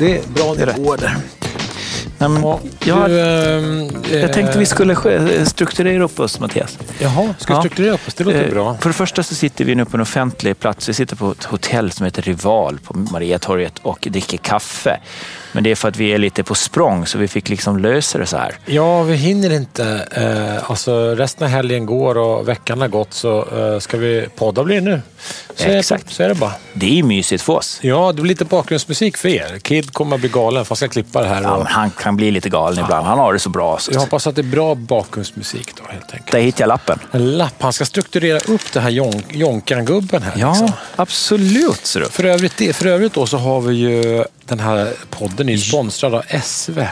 Det är bra nivåer där. Men, Ja, jag, ehm, jag tänkte eh, vi skulle sk- strukturera upp oss, Mattias. Jaha, ska Ja. strukturera upp oss? Det låter Eh, bra. För det första så sitter vi nu på en offentlig plats. Vi sitter på ett hotell som heter Rival på Mariatorget och dricker kaffe. Men det är för att vi är lite på språng så vi fick liksom lösa det så här. Ja, vi hinner inte. Eh, alltså, resten av helgen går och veckan har gått så eh, ska vi podda blir det nu. Så, är det, Exakt. så är det bara. Det är mysigt för oss. Ja, det blir lite bakgrundsmusik för er. Kid kommer att bli galen för han ska klippa det här. Ja, Och han kan bli lite galen ibland. Han har det så bra. Så. jag hoppas att det är bra bakgrundsmusik då helt enkelt. Där hittade jag lappen. En lapp. Han ska strukturera upp det här jon- Jonkan-gubben här. Ja, Liksom. absolut. Ser du. För, övrigt, för övrigt då så har vi ju den här podden är sponsrad av SV.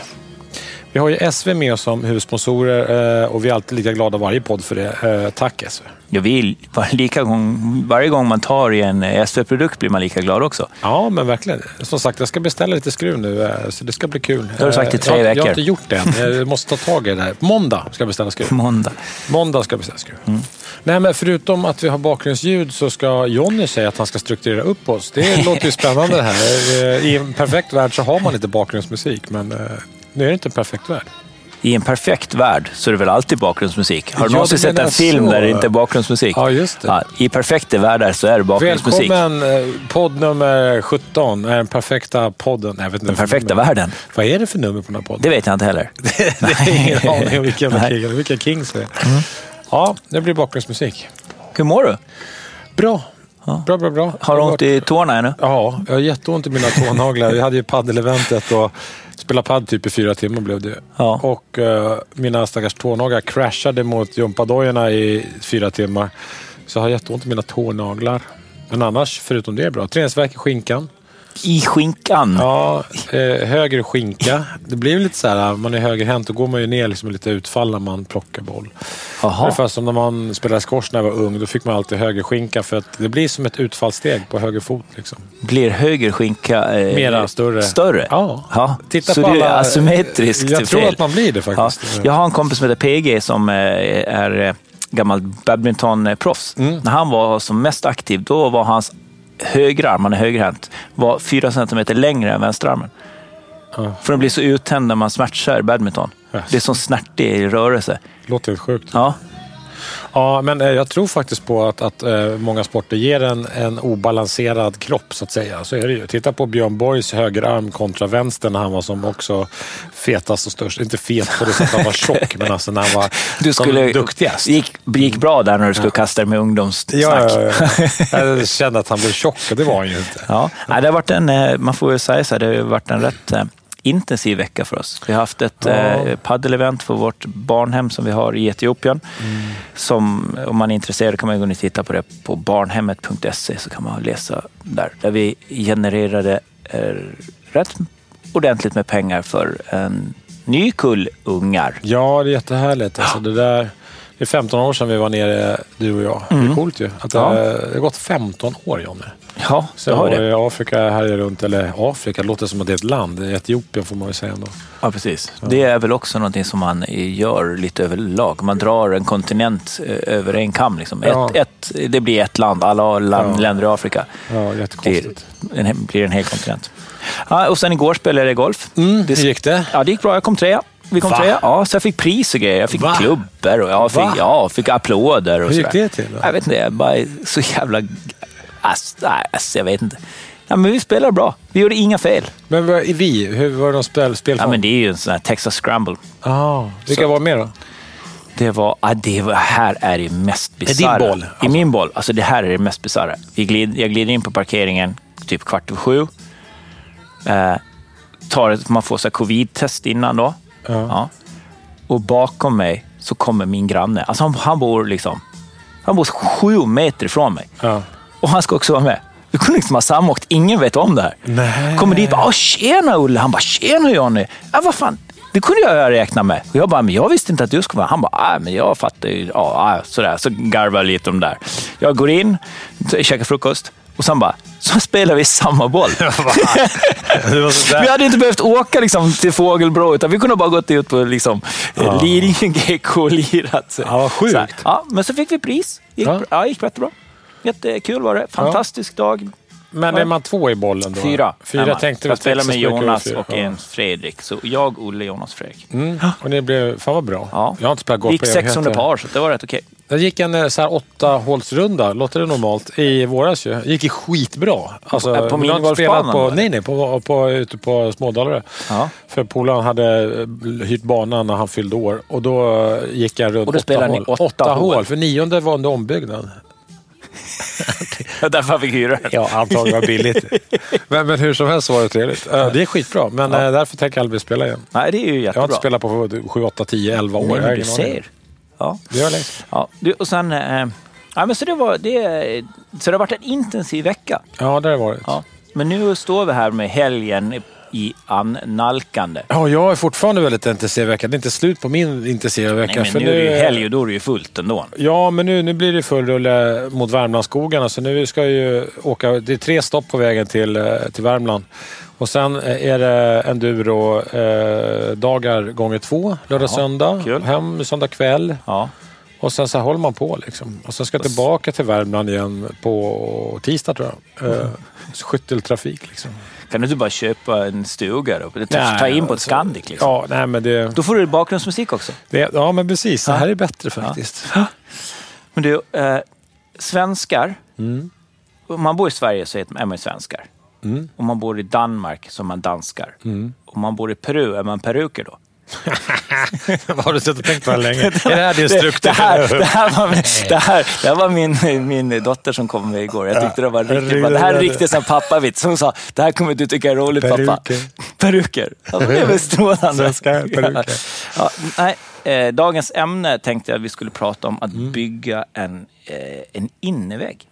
Vi har ju SV med oss som huvudsponsorer eh, och vi är alltid lika glada varje podd för det. Eh, Tack SV. Jag vill, lika gång, varje gång man tar i en SV-produkt blir man lika glad också. Ja, men verkligen. Som sagt, jag ska beställa lite skruv nu, eh, så det ska bli kul. har du sagt i Eh, tre jag, Jag veckor. har inte gjort det än. Jag måste ta tag i det här. Måndag ska jag beställa skruv. Måndag. Måndag ska jag beställa skruv. Mm. Nej, men förutom att vi har bakgrundsljud så ska Jonny säga att han ska strukturera upp oss. Det låter ju spännande det här. Eh, I en perfekt värld så har man lite bakgrundsmusik, men eh, nu är det inte en perfekt värld. I en perfekt värld så är det väl alltid bakgrundsmusik? Har du Ja, någonsin sett en film så. där det inte är bakgrundsmusik? Ja, just det. Välkommen eh, podd nummer 17, är den perfekta podden. Nej, vet inte Den perfekta nummer. världen. Vad är det för nummer på den här podden? Det vet jag inte heller. det är ingen aning om vilka vilka kings det är. Ja, det blir bakgrundsmusik. Hur mår du? Bra. Bra, bra, bra. Har du Det ont i tårna ännu? Ja, jag har jätteont i mina tånaglar. Vi hade ju paddeleventet och spelade padd typ i fyra timmar blev det. Ja. Och eh, mina stackars tånaglar crashade mot gympadojorna i fyra timmar. Så jag har jätteont i mina tånaglar. Men annars, förutom det, är bra. Träningsvärk i skinkan. I skinkan? Ja, eh, höger skinka. Det blir lite så här, man är högerhänt, då går man ju ner liksom lite utfall när man plockar boll. Ungefär som när man spelade squash när jag var ung, då fick man alltid höger skinka för att det blir som ett utfallssteg på höger fot. Liksom. Blir höger skinka eh, Mera större. större? Ja. Titta så på är alla- asymmetriskt Jag tror fel. att man blir det Ja. faktiskt. Jag har en kompis som heter PG som eh, är eh, gammal badmintonproffs. Mm. När han var som mest aktiv, då var hans högerarm, han är högerhänt, var fyra centimeter längre än vänsterarmen. Ja. För den blir så uttänd när man smärtar badminton. Yes. Det är som snärtig rörelse. Låter helt sjukt. Ja. Ja, men eh, jag tror faktiskt på att, att eh, många sporter ger en, en obalanserad kropp, så att säga. Så är det ju. Titta på Björn Borgs högerarm kontra vänster när han var som också fetast och störst. Inte fet på det sättet att han var tjock, men alltså när han var Du som skulle, duktigast. gick, gick bra där när du skulle kasta dig med ungdomssnack. Ja, ja, ja. Jag kände att han blev tjock och det var han ju inte. Ja, det har varit en, eh, man får ju säga så här, det har varit en rätt intensiv vecka för oss. Vi har haft ett Ja. ja. paddelevent för vårt barnhem som vi har i Etiopien. Mm. Som, om man är intresserad kan man gå in och titta på det på barnhemmet.se så kan man läsa där. Där vi genererade eh, rätt ordentligt med pengar för en ny kull ungar. Ja, det är jättehärligt. Alltså, det, där, det är 15 år sedan vi var nere, du och jag. Det är coolt ju. Att det, Ja. det har gått 15 år, Jonny. Ja, Så det har jag det. i Afrika här runt, eller Afrika, det låter som att det är ett land. Etiopien får man väl säga ändå. Ja, precis. Det är väl också någonting som man gör lite överlag. Man drar en kontinent eh, över en kam. Liksom. Ja. Ett, ett, det blir ett land. Alla land, Ja. länder i Afrika Ja, jättekonstigt. en, blir en hel kontinent. Ja, och sen igår spelade jag golf. Mm, Det- hur gick det? Ja, det gick bra. Jag kom trea. Vi kom Va? trea. Ja, så jag fick pris och grejer. Jag fick Va? klubbor och jag fick, Va? ja, fick applåder. Och Hur gick det till då? Jag vet inte. Jag bara så jävla... Ass, ass, jag vet inte. Ja, men vi spelade bra. Vi gjorde inga fel. Men vad- i vi, hur var de spel, Ja, spelform? men det är ju en sån här Texas Scramble. ah, vilka Så- var med då? Det var, ja, det var, här är det mest din bisarra. boll, I alltså? min boll. Alltså det här är det mest bisarra. Glid, jag glider in på parkeringen typ kvart över sju. Eh, tar man får så covid-test innan då. Ja. Och bakom mig så kommer min granne. Alltså han, han bor liksom han bor sju meter ifrån mig. Ja. Och han ska också vara med. Vi kunde liksom ha samåkt. Ingen vet om det här. Nej. Kommer dit och bara, "Åh, tjena Olle. Han bara, tjena Johnny. Ja, vad fan. Det kunde jag räkna med. Och jag bara, men jag visste inte att du skulle vara Han bara, nej men jag fattar ju. Ja, ja, sådär. Så garvar jag lite om det där. Jag går in, käkar frukost och sen bara, så spelar vi samma boll. Vi hade inte behövt åka liksom, till Fågelbro, utan vi kunde bara gått ut på liksom, ja. Lidingö GK och lirat. Ja, vad sjukt. Här. Ja, men så fick vi pris. Gick, Ja. ja. Ja, gick jättebra. Jättekul var det. Fantastisk dag. Men Ja. är man två i bollen då? Fyra. Fyra man. tänkte Jag vi spelar med Jonas och Ja. en Fredrik. Så jag, Olle, Jonas, Fredrik. Mm. Och det blev, fan vad bra. Ja. Jag har inte spelat golf gick på 600 evigheter. par, så det var rätt okej. Jag gick en eh, så här åtta hålsrunda, låter det normalt, i våras ju. Gick ju skitbra. Alltså, På- på minigolfbanan, på? Nej, nej, på, på, ute på Smådalare. Ja. För polaren hade eh, hyrt banan när han fyllde år och då eh, gick jag runt Och då åtta ni hål. åtta hål. hål. För nionde var under ombyggnad. Därför jag fick hyra. Ja, antagligen var billigt. men, men hur som helst var det trevligt. Det är skitbra, men Ja. därför tänker jag aldrig spela igen. Nej, det är ju Jag har jättebra. inte spelat på 7, 8, 10, 11 år. Nej, du ser. Ja. Det gör längst. Ja, och sen... Eh, ja, men så, det var, det, så det har varit en intensiv vecka. Ja, det har det varit. Ja. Men nu står vi här med helgen i annalkande. Ja, jag är fortfarande väldigt intensiv vecka. Det är inte slut på min intensiva vecka. Nej, men för nu är det ju helg och då är det ju fullt ändå. Ja, men nu, nu blir det full rulle mot Värmlandsskogarna. Så nu ska jag ju åka. Det är tre stopp på vägen till, eh, till Värmland. Och sen eh, är det enduro eh, dagar gånger två, lördag, Ja, söndag. kul. Hem söndag kväll. Ja. Och sen så håller man på liksom. Och sen ska jag tillbaka till Värmland igen på tisdag tror jag. Eh, skytteltrafik liksom. Kan du inte bara köpa en stuga då? Ta, ta in på ett Scandic liksom. Ja, nej men det, Då får du bakgrundsmusik också. det... Ja, men precis. Det Ja. här är bättre faktiskt. Men du, eh, svenskar. Mm. Om man bor i Sverige så är man ju svenskar. Mm. Om man bor i Danmark så är man danskar. Mm. Om man bor i Peru är man peruker då. Vad har du suttit och tänkt på det här länge? är det här din struktur? det, här, det, här var, min, det, här, det här var min, min dotter som kom med igår. Jag tyckte det var riktigt bra. Det här är riktigt som pappavits. Hon sa, det här kommer du tycka är roligt pappa. Peruker. Peruker. Ja, men det är väl strålande. Peruker. Ja, nej, eh, dagens ämne tänkte jag att vi skulle prata om att Mm. bygga en, eh, en innevägg.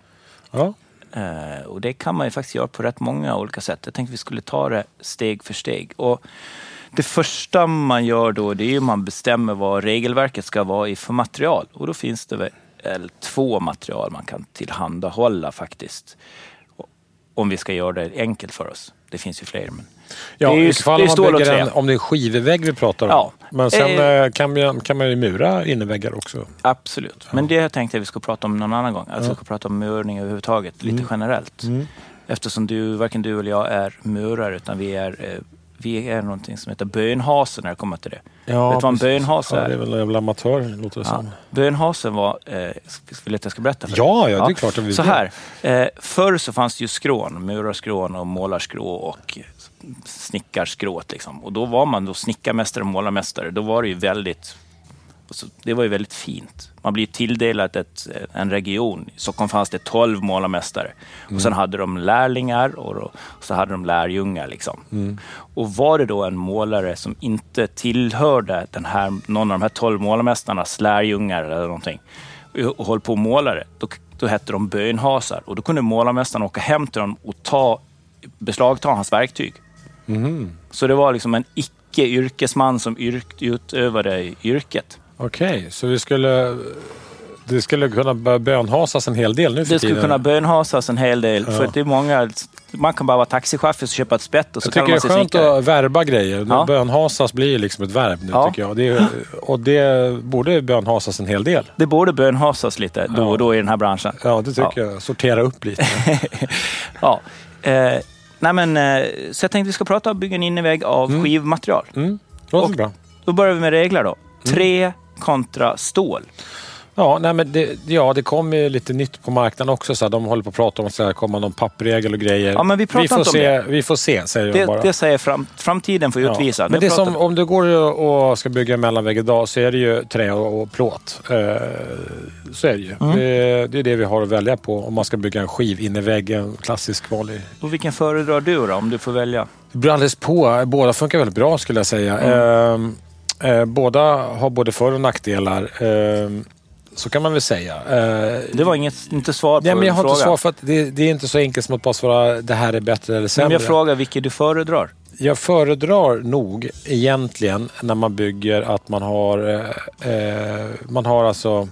Ja. Eh, och det kan man ju faktiskt göra på rätt många olika sätt. Jag tänkte vi skulle ta det steg för steg. Och det första man gör då det är ju man bestämmer vad regelverket ska vara i för material. Och då finns det väl två material man kan tillhandahålla faktiskt. Om vi ska göra det enkelt för oss. Det finns ju fler. Men Ja, det är ju, ifall det man bygger en, om det är skivvägg vi pratar om. Ja. Men sen Eh. eh, kan, man, kan man ju mura inneväggar också. Absolut. Men det tänkte jag vi ska prata om någon annan gång. Alltså vi ska prata om murning överhuvudtaget, lite Mm. generellt. Eftersom du, varken du eller jag är murare, utan vi är, eh, vi är någonting som heter bönhase när det kommer till det. Ja, Vet du vad en bönhase Ja, är? det är väl en jävla amatör, låter det Ja. som. Bönhasen var, eh, vill du att jag ska berätta för dig? Ja, ja, det är klart vi Så här, eh, förr så fanns det ju skrån, murarskrå och målarskrå och snickarskrået. Liksom. Och då var man då snickarmästare och målarmästare. Då var det ju väldigt alltså, det var ju väldigt fint. Man blir tilldelad ett, en region. I Stockholm fanns det 12 målarmästare. Och sen hade de lärlingar och, och så hade de lärjungar. Liksom. Och var det då en målare som inte tillhörde den här, någon av de här 12 målarmästarnas lärjungar eller någonting och höll på och målade, då, då hette de bönhasar. Och då kunde målarmästaren åka hem till dem och ta, beslagta hans verktyg. Så det var liksom en icke-yrkesman som yrk, utövade yrket. Okej, så vi skulle... Det skulle kunna börja bönhasas en hel del nu för Det skulle tiden. kunna bönhasas en hel del. För det är många, man kan bara vara taxichaufför och köpa ett spett och så Jag tycker kallar det man är sig skönt snickare. att värba grejer. Ja. Bönhasas blir ju liksom ett verb nu Ja. tycker jag. Det är, och det borde bönhasas en hel del. Det borde bönhasas lite då och då i den här branschen. Ja, det tycker jag. Sortera upp lite. Ja. Eh, nej men, eh, så jag tänkte vi ska prata om bygga en innevägg av skivmaterial. Mm. Låter Och- bra. Då börjar vi med regler då. Trä kontra stål. Ja, nej, men det, ja, det kommer ju lite nytt på marknaden också. Så här, de håller på att prata om att det ska komma någon pappregel och grejer. Ja, men vi pratar får inte om se, det. Vi får se, säger jag Det, bara. det säger fram, framtiden får Ja. utvisa. Men det som, vi- om du går och ska bygga en mellanvägg idag så är det ju trä och, och plåt. Eh, så är det ju. Mm. Det, det är det vi har att välja på om man ska bygga en skivinnevägg, en klassisk vanlig. Och vilken föredrar du då, om du får välja? Det beror alldeles på. Båda funkar väldigt bra skulle jag säga. Mm. Eh, eh, båda har både för och nackdelar. Så kan man väl säga. Eh, Det var inget, inte svar på Ja, men jag har frågan. inte svar för att det, det är inte så enkelt som att bara svara det här är bättre eller sämre. Men jag frågar vilket du föredrar. Jag föredrar nog egentligen när man bygger att man har, eh, eh, man har alltså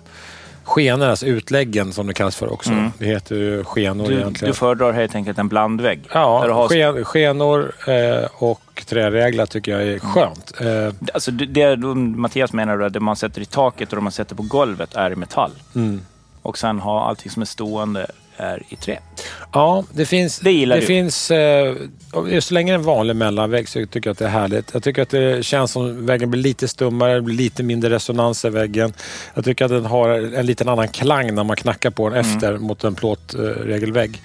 skenor, alltså utläggen som det kallas för också. Det heter ju skenor Mm. Du, egentligen. du föredrar helt enkelt en blandvägg. Ja, har, sken, skenor eh, och träreglar tycker jag Mm. är skönt. Eh, alltså, det, det, Mattias menar att det man sätter i taket och det man sätter på golvet är i metall. mm. och sen ha allting som är stående är i trä. Ja, det finns... Det gillar det du. Finns, eh, så länge det är en vanlig mellanvägg så tycker jag att det är härligt. Jag tycker att det känns som väggen blir lite stummare, blir lite mindre resonans i väggen. Jag tycker att den har en liten annan klang när man knackar på den Mm. efter mot en plåtregelvägg.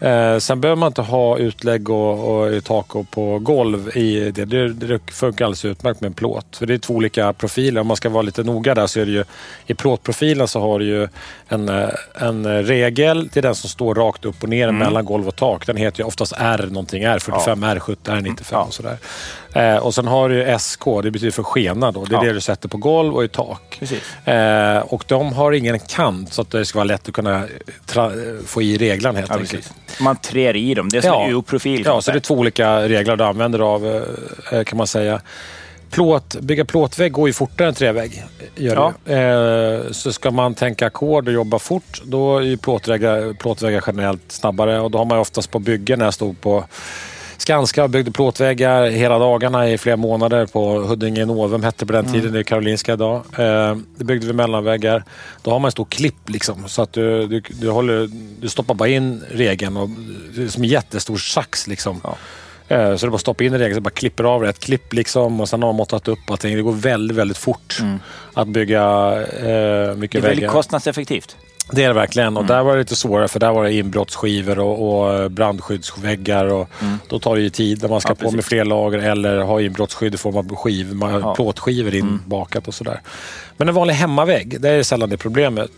Eh, sen behöver man inte ha utlägg och, och i tak och på golv i det. det. Det funkar alldeles utmärkt med en plåt. För det är två olika profiler. Om man ska vara lite noga där så är det ju i plåtprofilen så har du ju en, eh, en regel till den som står rakt upp och ner mellan golv och tak. Den heter ju oftast R någonting, R45, R70, R95 Ja. och sådär. Eh, och sen har du ju SK, det betyder för skena då. Det är Ja. det du sätter på golv och i tak. Eh, och de har ingen kant så att det ska vara lätt att kunna tra- få i reglarna helt Ja, enkelt. precis. Man trär i dem. Det är som en U-profil. Ja, så det är två olika regler du använder av eh, kan man säga. Plåt, bygga plåtvägg går ju fortare än trävägg. Gör det. Eh, så ska man tänka ackord och jobba fort, då är ju plåtväggar, plåtväggar generellt snabbare. Och då har man ju oftast på byggen när jag stod på Skanska och byggde plåtväggar hela dagarna i flera månader på Huddinge Novum hette på den Mm. tiden, det är Karolinska idag. Eh, det byggde vi mellanväggar. Då har man en stor klipp liksom så att du, du, du, håller, du stoppar bara in regeln och som en jättestor sax liksom. Ja. Eh, Så är bara stoppa in i regeln så bara klipper av det. Ett klipp liksom och sen har man måttat upp allting. Det går väldigt, väldigt fort att bygga eh, mycket Mm. Det är väldigt väggar. kostnadseffektivt. Det är det verkligen. Och där var det lite svårare för där var det inbrottsskivor och, och brandskyddsväggar. Och Då tar det ju tid när man ska Ja, på med precis. fler lager eller ha inbrottsskydd i form av skiv, Ja. plåtskivor inbakat och sådär. Men en vanlig hemmavägg, det är sällan det problemet.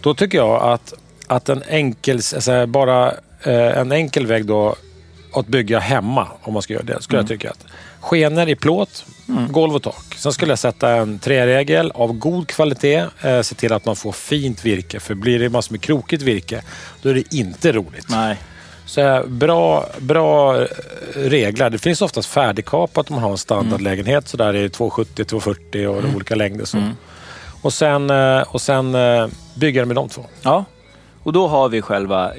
Då tycker jag att, att en enkel, alltså bara eh, en enkel vägg då att bygga hemma, om man ska göra det, skulle jag tycka att skenor i plåt, golv och tak. Sen skulle jag sätta en träregel av god kvalitet. Eh, se till att man får fint virke. För blir det massor med krokigt virke, då är det inte roligt. Nej. Så eh, bra, bra eh, regler. Det finns oftast färdigkapat om man har en standardlägenhet. Så där är det 270, 240 och Mm. olika längder. Så. Och sen, eh, och sen bygga med de två. Ja, och då har vi själva,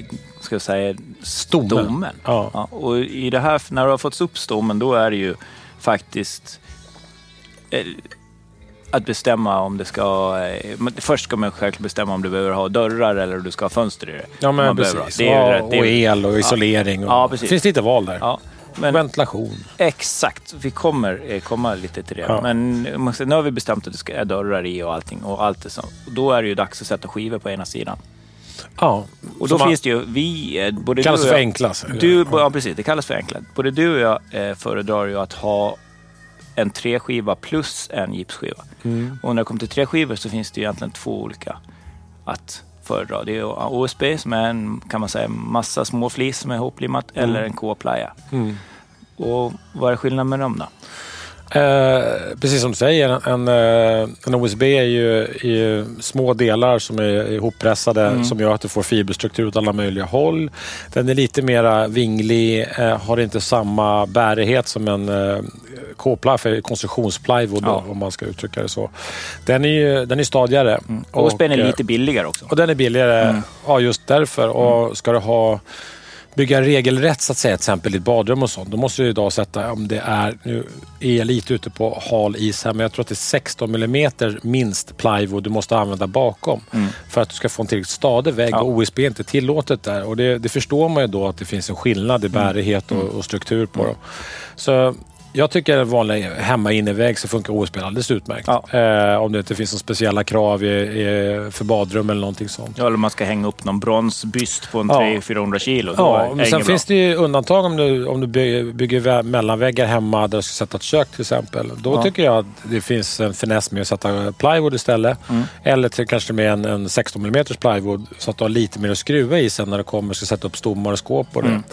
ska jag säga, stommen. Ja. och i det här, när du har fått upp stommen, då är det ju faktiskt eh, att bestämma om det ska... Eh, först ska man självklart bestämma om du behöver ha dörrar eller om du ska ha fönster i det. Ja, men precis. Det ja, rätt- det är och el och isolering. Och, Ja, precis. Det finns lite val där. Ja, men Ventilation. exakt. Vi kommer eh, komma lite till det. Ja. Men nu har vi bestämt att det ska är dörrar i och allting. Och allt det så. Då är det ju dags att sätta skivor på ena sidan. Ja. Och då finns det ju, vi, eh, både kallas du och för jag, enklast. Du, ja, precis. Det kallas för. Både du och jag eh, föredrar ju att ha en treskiva plus en gipsskiva. Mm. Och när det kommer till tre skivor så finns det ju egentligen två olika att föredra. Det är OSB som är en, kan man säga, massa små flis som är ihoplimmat eller en K-playa. Mm. Och vad är skillnaden med dem då? Eh, precis som du säger, en, eh, en OSB är ju, är ju små delar som är ihoppressade Mm. som gör att du får fiberstruktur åt alla möjliga håll. Den är lite mera vinglig, eh, har inte samma bärighet som en eh, K-ply för konstruktionsplywood Ja. om man ska uttrycka det så. Den är ju den är stadigare. Och, OSB är lite billigare också. och den är billigare, Mm. ja just därför. Och ska du ha bygga regelrätt så att säga, till exempel i ett badrum och sånt, då måste du idag sätta, om det är, nu är jag lite ute på hal is här, men jag tror att det är 16 mm minst plywood du måste använda bakom för att du ska få en tillräckligt stadig vägg Mm. Ja. och OSB är inte tillåtet där. Och det, det förstår man ju då att det finns en skillnad i Mm. bärighet och, och struktur på dem. Så jag tycker en vanlig hemma innevägg så funkar OSB alldeles utmärkt. Ja. Eh, om det inte finns några speciella krav i, i, för badrum eller någonting sånt. Ja, eller man ska hänga upp någon bronsbyst på en Ja. 300-400 kilo. Ja, men sen finns bra. det ju undantag om du, om du by- bygger vä- mellanväggar hemma där du ska sätta ett kök till exempel. Då Ja. tycker jag att det finns en finess med att sätta plywood istället. Mm. Eller till, kanske med en, en 16 mm plywood så att du har lite mer att skruva i sen när du kommer och ska sätta upp stommar och skåp på det. Mm.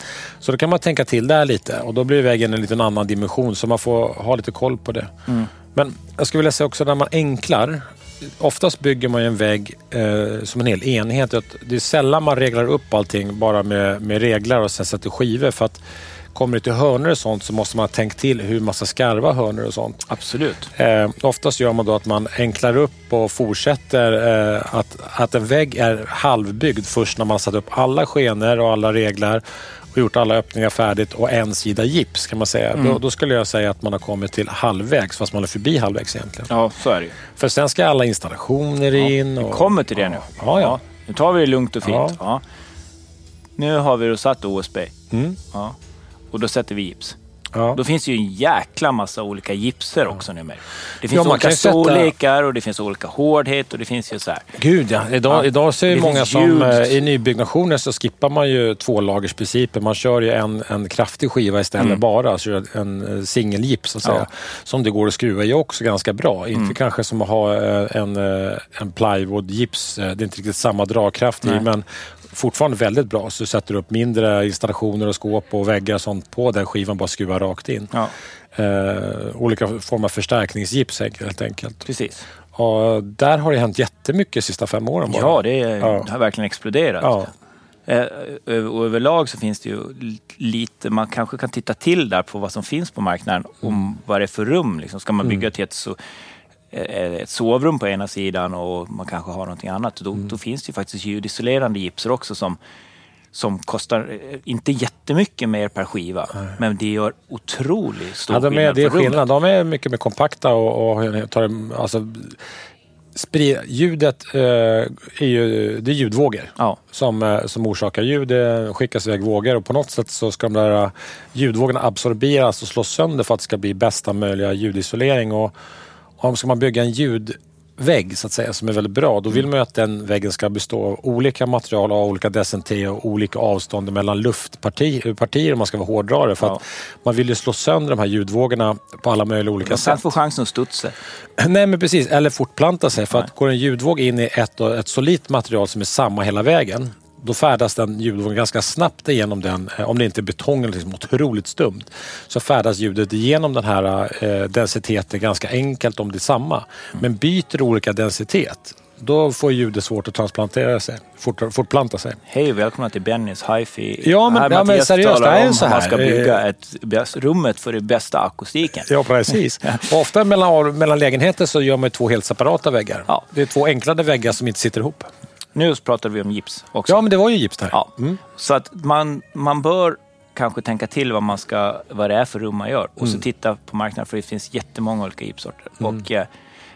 Så då kan man tänka till där lite och då blir väggen en liten annan dimension så man får ha lite koll på det. Mm. Men jag skulle vilja säga också när man enklar Oftast bygger man ju en vägg eh, som en hel enhet. Det är sällan man reglar upp allting bara med, med reglar och sen sätter skivor. För att kommer det till hörnor och sånt så måste man ha tänkt till hur man ska skarva hörnor och sånt. Absolut. Eh, oftast gör man då att man enklar upp och fortsätter eh, att, att en vägg är halvbyggd först när man satt upp alla skenor och alla reglar och gjort alla öppningar färdigt och en sida gips kan man säga. Då, då skulle jag säga att man har kommit till halvvägs fast man är förbi halvvägs egentligen. Ja, så är det ju. För sen ska alla installationer in. Vi Och, kommer till det nu. Ja, ja. Nu tar vi det lugnt och fint. Ja. Ja. Nu har vi då satt OSB. Mm. Ja. Och då sätter vi gips. Ja. Då finns det ju en jäkla massa olika gipser också numera. Det finns Ja, olika ju sätta- storlekar och det finns olika hårdhet och det finns ju så här. Gud ja. Idag, Ja. idag det Det många som ljud. eh, i nybyggnationer så skippar man ju tvålagersprincipen. Man kör ju en, en kraftig skiva istället Mm. bara. Så en eh, singelgips så att säga. Som det går att skruva i också ganska bra. Inte Mm. kanske som att ha eh, en, en plywoodgips. Det är inte riktigt samma dragkraft i men fortfarande väldigt bra. Så du sätter upp mindre installationer och skåp och väggar och sånt på den skivan. Bara skruva rakt in. Ja, Eh, olika former av förstärkningsgips helt enkelt. precis. Och där har det hänt jättemycket de sista fem åren bara. Ja, det, är, Ja. det har verkligen exploderat. Ja. Eh, Och överlag så finns det ju lite, man kanske kan titta till där på vad som finns på marknaden. Mm. Om vad det är för rum. Liksom. Ska man bygga till ett, eh, ett sovrum på ena sidan och man kanske har någonting annat. Då, Mm. då finns det ju faktiskt ljudisolerande gipser också som, som kostar eh, inte jättemycket mer per skiva. Men det gör otroligt stor Ja, de är, skillnad det är skillnad. De är mycket mer kompakta och, och tar, alltså, spri, ljudet eh, är ju det är ljudvågor Ja. som, eh, som orsakar ljud. Det skickas iväg vågor och på något sätt så ska de där eh, ljudvågorna absorberas och slås sönder för att det ska bli bästa möjliga ljudisolering. Och om ska man bygga en ljudvägg så att säga som är väldigt bra, då vill man ju att den väggen ska bestå av olika material av olika decentier och olika avstånd mellan luftpartier partier om man ska vara hårdrare. För Ja. att man vill ju slå sönder de här ljudvågorna på alla möjliga olika sätt. få chansen att studsa. Nej men precis, eller fortplanta sig. För att går en ljudvåg in i ett, ett solitt material som är samma hela vägen då färdas den ljudvågen ganska snabbt igenom den, eh, om det inte är betong eller liksom otroligt stumt, så färdas ljudet igenom den här eh, densiteten ganska enkelt om det är samma. Men byter olika densitet, då får ljudet svårt att transplantera sig, fort, fortplanta sig. Hej och välkomna till Bennys Hi-Fi. Ja, men- Här ja, men seriöst, det är om så hur Man här. ska bygga Eh, ett, bäst- rummet för det bästa akustiken. Ja, precis. Och ofta mellan, mellan lägenheter så gör man två helt separata väggar. Ja. Det är två enklare väggar som inte sitter ihop. Nu pratar vi om gips också. Ja, men det var ju gips där. Ja. Så att man, man bör kanske tänka till vad, man ska, vad det är för rum man gör och så titta på marknaden för det finns jättemånga olika gipssorter. Och eh,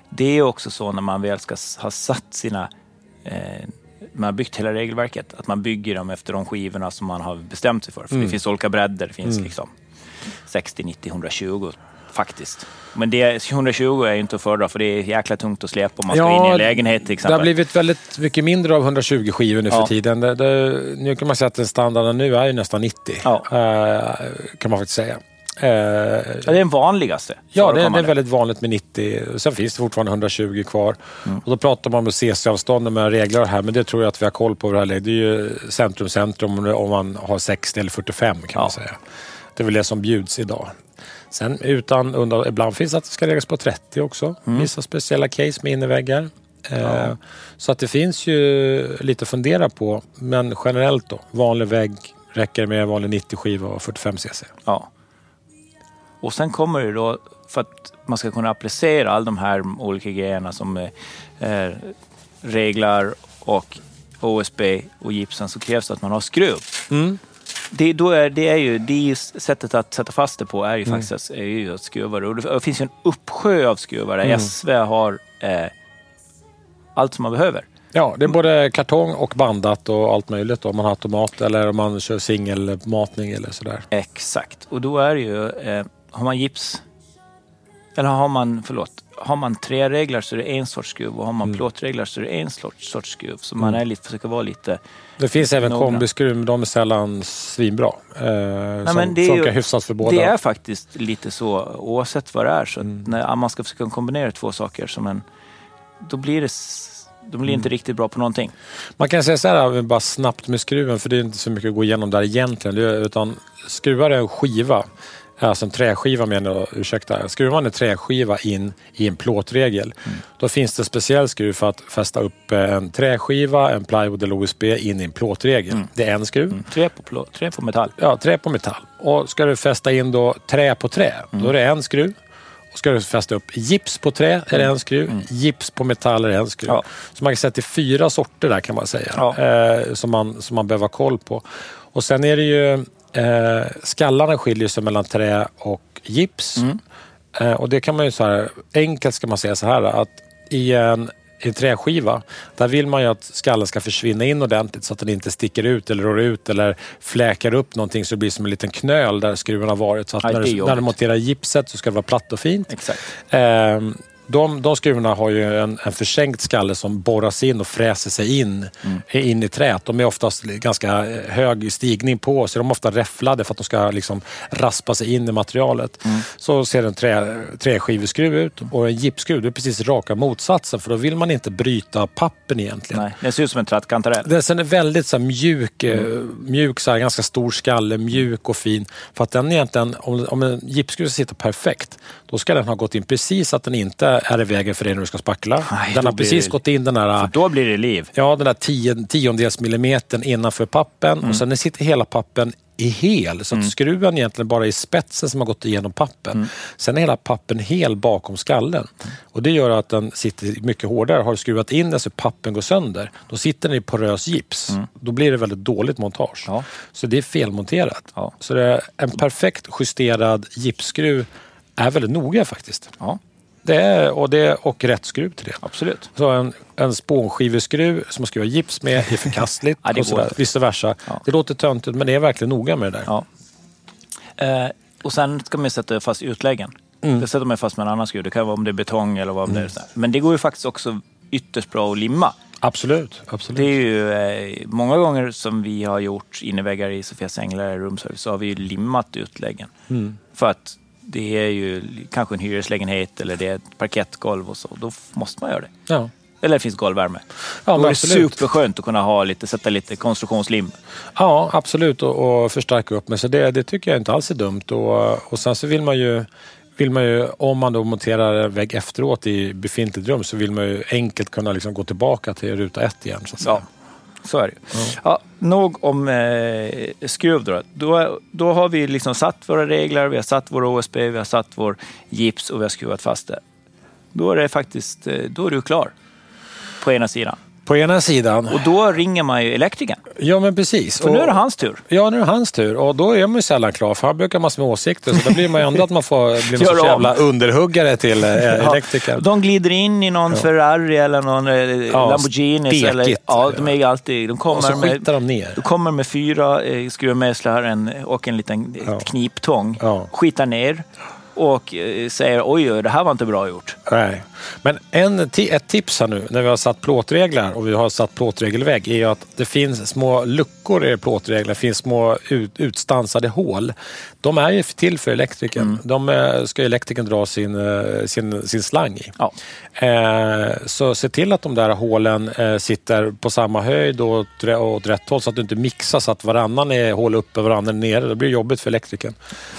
det är också så när man väl ska ha satt sina eh, man har byggt hela regelverket, att man bygger dem efter de skivorna som man har bestämt sig för. För det finns olika bredder, det finns liksom 60, 90, 120 faktiskt. Men det, 120 är ju inte att föredra för det är jäkla tungt att släpa om man ska in i en lägenhet till Det exempel. har blivit väldigt mycket mindre av 120 skivor nu för Ja. tiden. Det, det, nu kan man säga att den standarden nu är ju nästan 90. Ja. Eh, kan man faktiskt säga. Eh, Ja, det är den vanligaste. Ja, det, det är väldigt vanligt med 90. Sen finns det fortfarande 120 kvar. Mm. Och då pratar man om CC-avstånden med regler här, men det tror jag att vi har koll på. Det, här. det är ju centrum-centrum om- om man har 60 eller 45 kan Ja. man säga. Det är väl det som bjuds idag. Sen utan undantag, ibland finns det att det ska läggas på 30 också. Mm. Vissa speciella case med inneväggar. Eh, Så att det finns ju lite att fundera på. Men generellt då, vanlig vägg räcker med vanlig 90-skiva och 45 cc. Ja. Och sen kommer det då, för att man ska kunna applicera alla de här olika grejerna som eh, är reglar och OSB och gipsen så krävs det att man har skruv. Det, då är, det är ju, det är sättet att sätta fast det på är ju faktiskt att, är ju att skruva det. Och det finns ju en uppsjö av skruvar där SV har eh, allt som man behöver. Ja, det är både kartong och bandat och allt möjligt. Då, om man har automat eller om man kör singelmatning eller sådär. Exakt. Och då är det ju, eh, har man gips, eller har man, förlåt, har man tre reglar så är det en sorts skruv och har man plåtreglar så är det en sorts, sorts skruv. Så man är lite, försöker vara lite... Det finns även kombiskruv, men de är sällan svinbra. Eh, som men det är funkar ju- hyfsat för båda. Det är faktiskt lite så oavsett vad det är. Så att när man ska försöka kombinera två saker som en... Då blir det, de blir inte riktigt bra på någonting. Man kan säga så här, bara snabbt med skruven, för det är inte så mycket att gå igenom där egentligen. Är- Utan skruvar en skiva, alltså en träskiva menar jag, ursäkta. Skruvar man en träskiva in i en plåtregel, då finns det speciell skruv för att fästa upp eh, en träskiva, en plywood eller OSB in i en plåtregel. Det är en skruv. Tre på, plå, tre på metall. Ja, trä på metall. Och ska du fästa in då trä på trä, då är det en skruv. Och ska du fästa upp gips på trä är det en skruv. Gips på metall är det en skruv. Ja. Så man kan säga att det är fyra sorter där kan man säga. Ja. Eh, som, man, som man behöver ha koll på. Och sen är det ju eh, skallarna skiljer sig mellan trä och gips. Eh, och det kan man ju så här, enkelt ska man säga så här att i en i en träskiva, där vill man ju att skallen ska försvinna in ordentligt så att den inte sticker ut eller rår ut eller fläkar upp någonting så det blir som en liten knöl där skruven har varit. Så att Aj, när, du, när du monterar gipset så ska det vara platt och fint. Exakt. Ehm, de, de skruvarna har ju en, en försänkt skalle som borras in och fräser sig in, in i träet. De är oftast ganska hög stigning på så de är ofta räfflade för att de ska liksom raspa sig in i materialet. Så ser en trä, träskiveskruv ut och en gipsskruv är precis raka motsatsen för då vill man inte bryta pappen egentligen. Nej, det ser ut som en trattkantarell. Den är väldigt så mjuk, eh, mjuk så här, ganska stor skalle, mjuk och fin. För att den egentligen, om, om en gipsskruv ska sitta perfekt, då ska den ha gått in precis så att den inte är i vägen för dig när du ska spackla. Nej, den har precis det- gått in den här, Då blir det liv. ja, den där tio, tiondels millimetern innanför pappen Mm. och sen sitter hela pappen i hel. Så att skruven egentligen bara är spetsen som har gått igenom pappen. Mm. Sen är hela pappen hel bakom skallen. Och det gör att den sitter mycket hårdare. Har du skruvat in den så pappen går sönder, då sitter den i porös gips. Då blir det väldigt dåligt montage. Mm. Ja. Så det är felmonterat. Ja. Så det är en perfekt justerad gipsskruv är väldigt noga faktiskt. Ja, Det är, och, det, och rätt skruv till det. absolut. Så en, en spånskiveskruv som man ska göra gips med är förkastligt. Ja, det och sådär, vice versa. Ja. Det låter töntigt men det är verkligen noga med det där. Ja. Eh, och sen ska man sätta fast utläggen. Mm. Det sätter man fast med en annan skruv. Det kan vara om det är betong eller vad det är. sådär. Men det går ju faktiskt också ytterst bra att limma. Absolut. absolut. Det är ju eh, många gånger som vi har gjort inneväggar i Sofias Änglar rumservice så har vi ju limmat utläggen. Mm. För att det är ju kanske en hyreslägenhet eller det är ett parkettgolv och så. Då måste man göra det. Ja. Eller det finns golvvärme. Ja, Då men är det superskönt att kunna ha lite, sätta lite konstruktionslim. ja, absolut. Och, och förstärka upp med. Så det, det tycker jag inte alls är dumt. Och, och sen så vill man ju vill man ju, om man då monterar vägg efteråt i befintligt rum så vill man ju enkelt kunna liksom gå tillbaka till ruta ett igen. Så att säga. Ja, så är det ja. Ja, nog om eh, skruv då. då. Då har vi liksom satt våra regler, vi har satt vår OSB, vi har satt vår gips och vi har skruvat fast det. Då är det faktiskt, eh, då är du klar. På ena sidan. På ena sidan. Och då ringer man ju elektrikern. Ja, men precis. För nu är Och- det hans tur. Ja, nu är det hans tur och då är man ju sällan klar för han brukar ha massor med åsikter så då blir man ju ändå att man får bli om. jävla underhuggare till eh, Ja, elektrikern. de glider in i någon Ferrari eller någon eh, Lamborghini. stekigt. Eller, ja, de är ju alltid... De Och kommer så med, de ner. De kommer med fyra eh, skruvmejslar en, och en liten Ja. kniptång. Ja. Skitar ner och eh, säger oj, oj, det här var inte bra gjort. Nej. Men en, ett tips här nu när vi har satt plåtreglar och vi har satt plåtregelvägg är ju att det finns små luckor i plåtreglar. Det finns små ut, utstansade hål. De är ju till för elektrikern. Mm. De eh, ska elektrikern dra sin, eh, sin, sin slang i. Ja. Eh, så se till att de där hålen eh, sitter på samma höjd och åt, rätt håll så att du inte mixar så att varannan är hål uppe och varannan nere. Det blir jobbigt för elektrikern.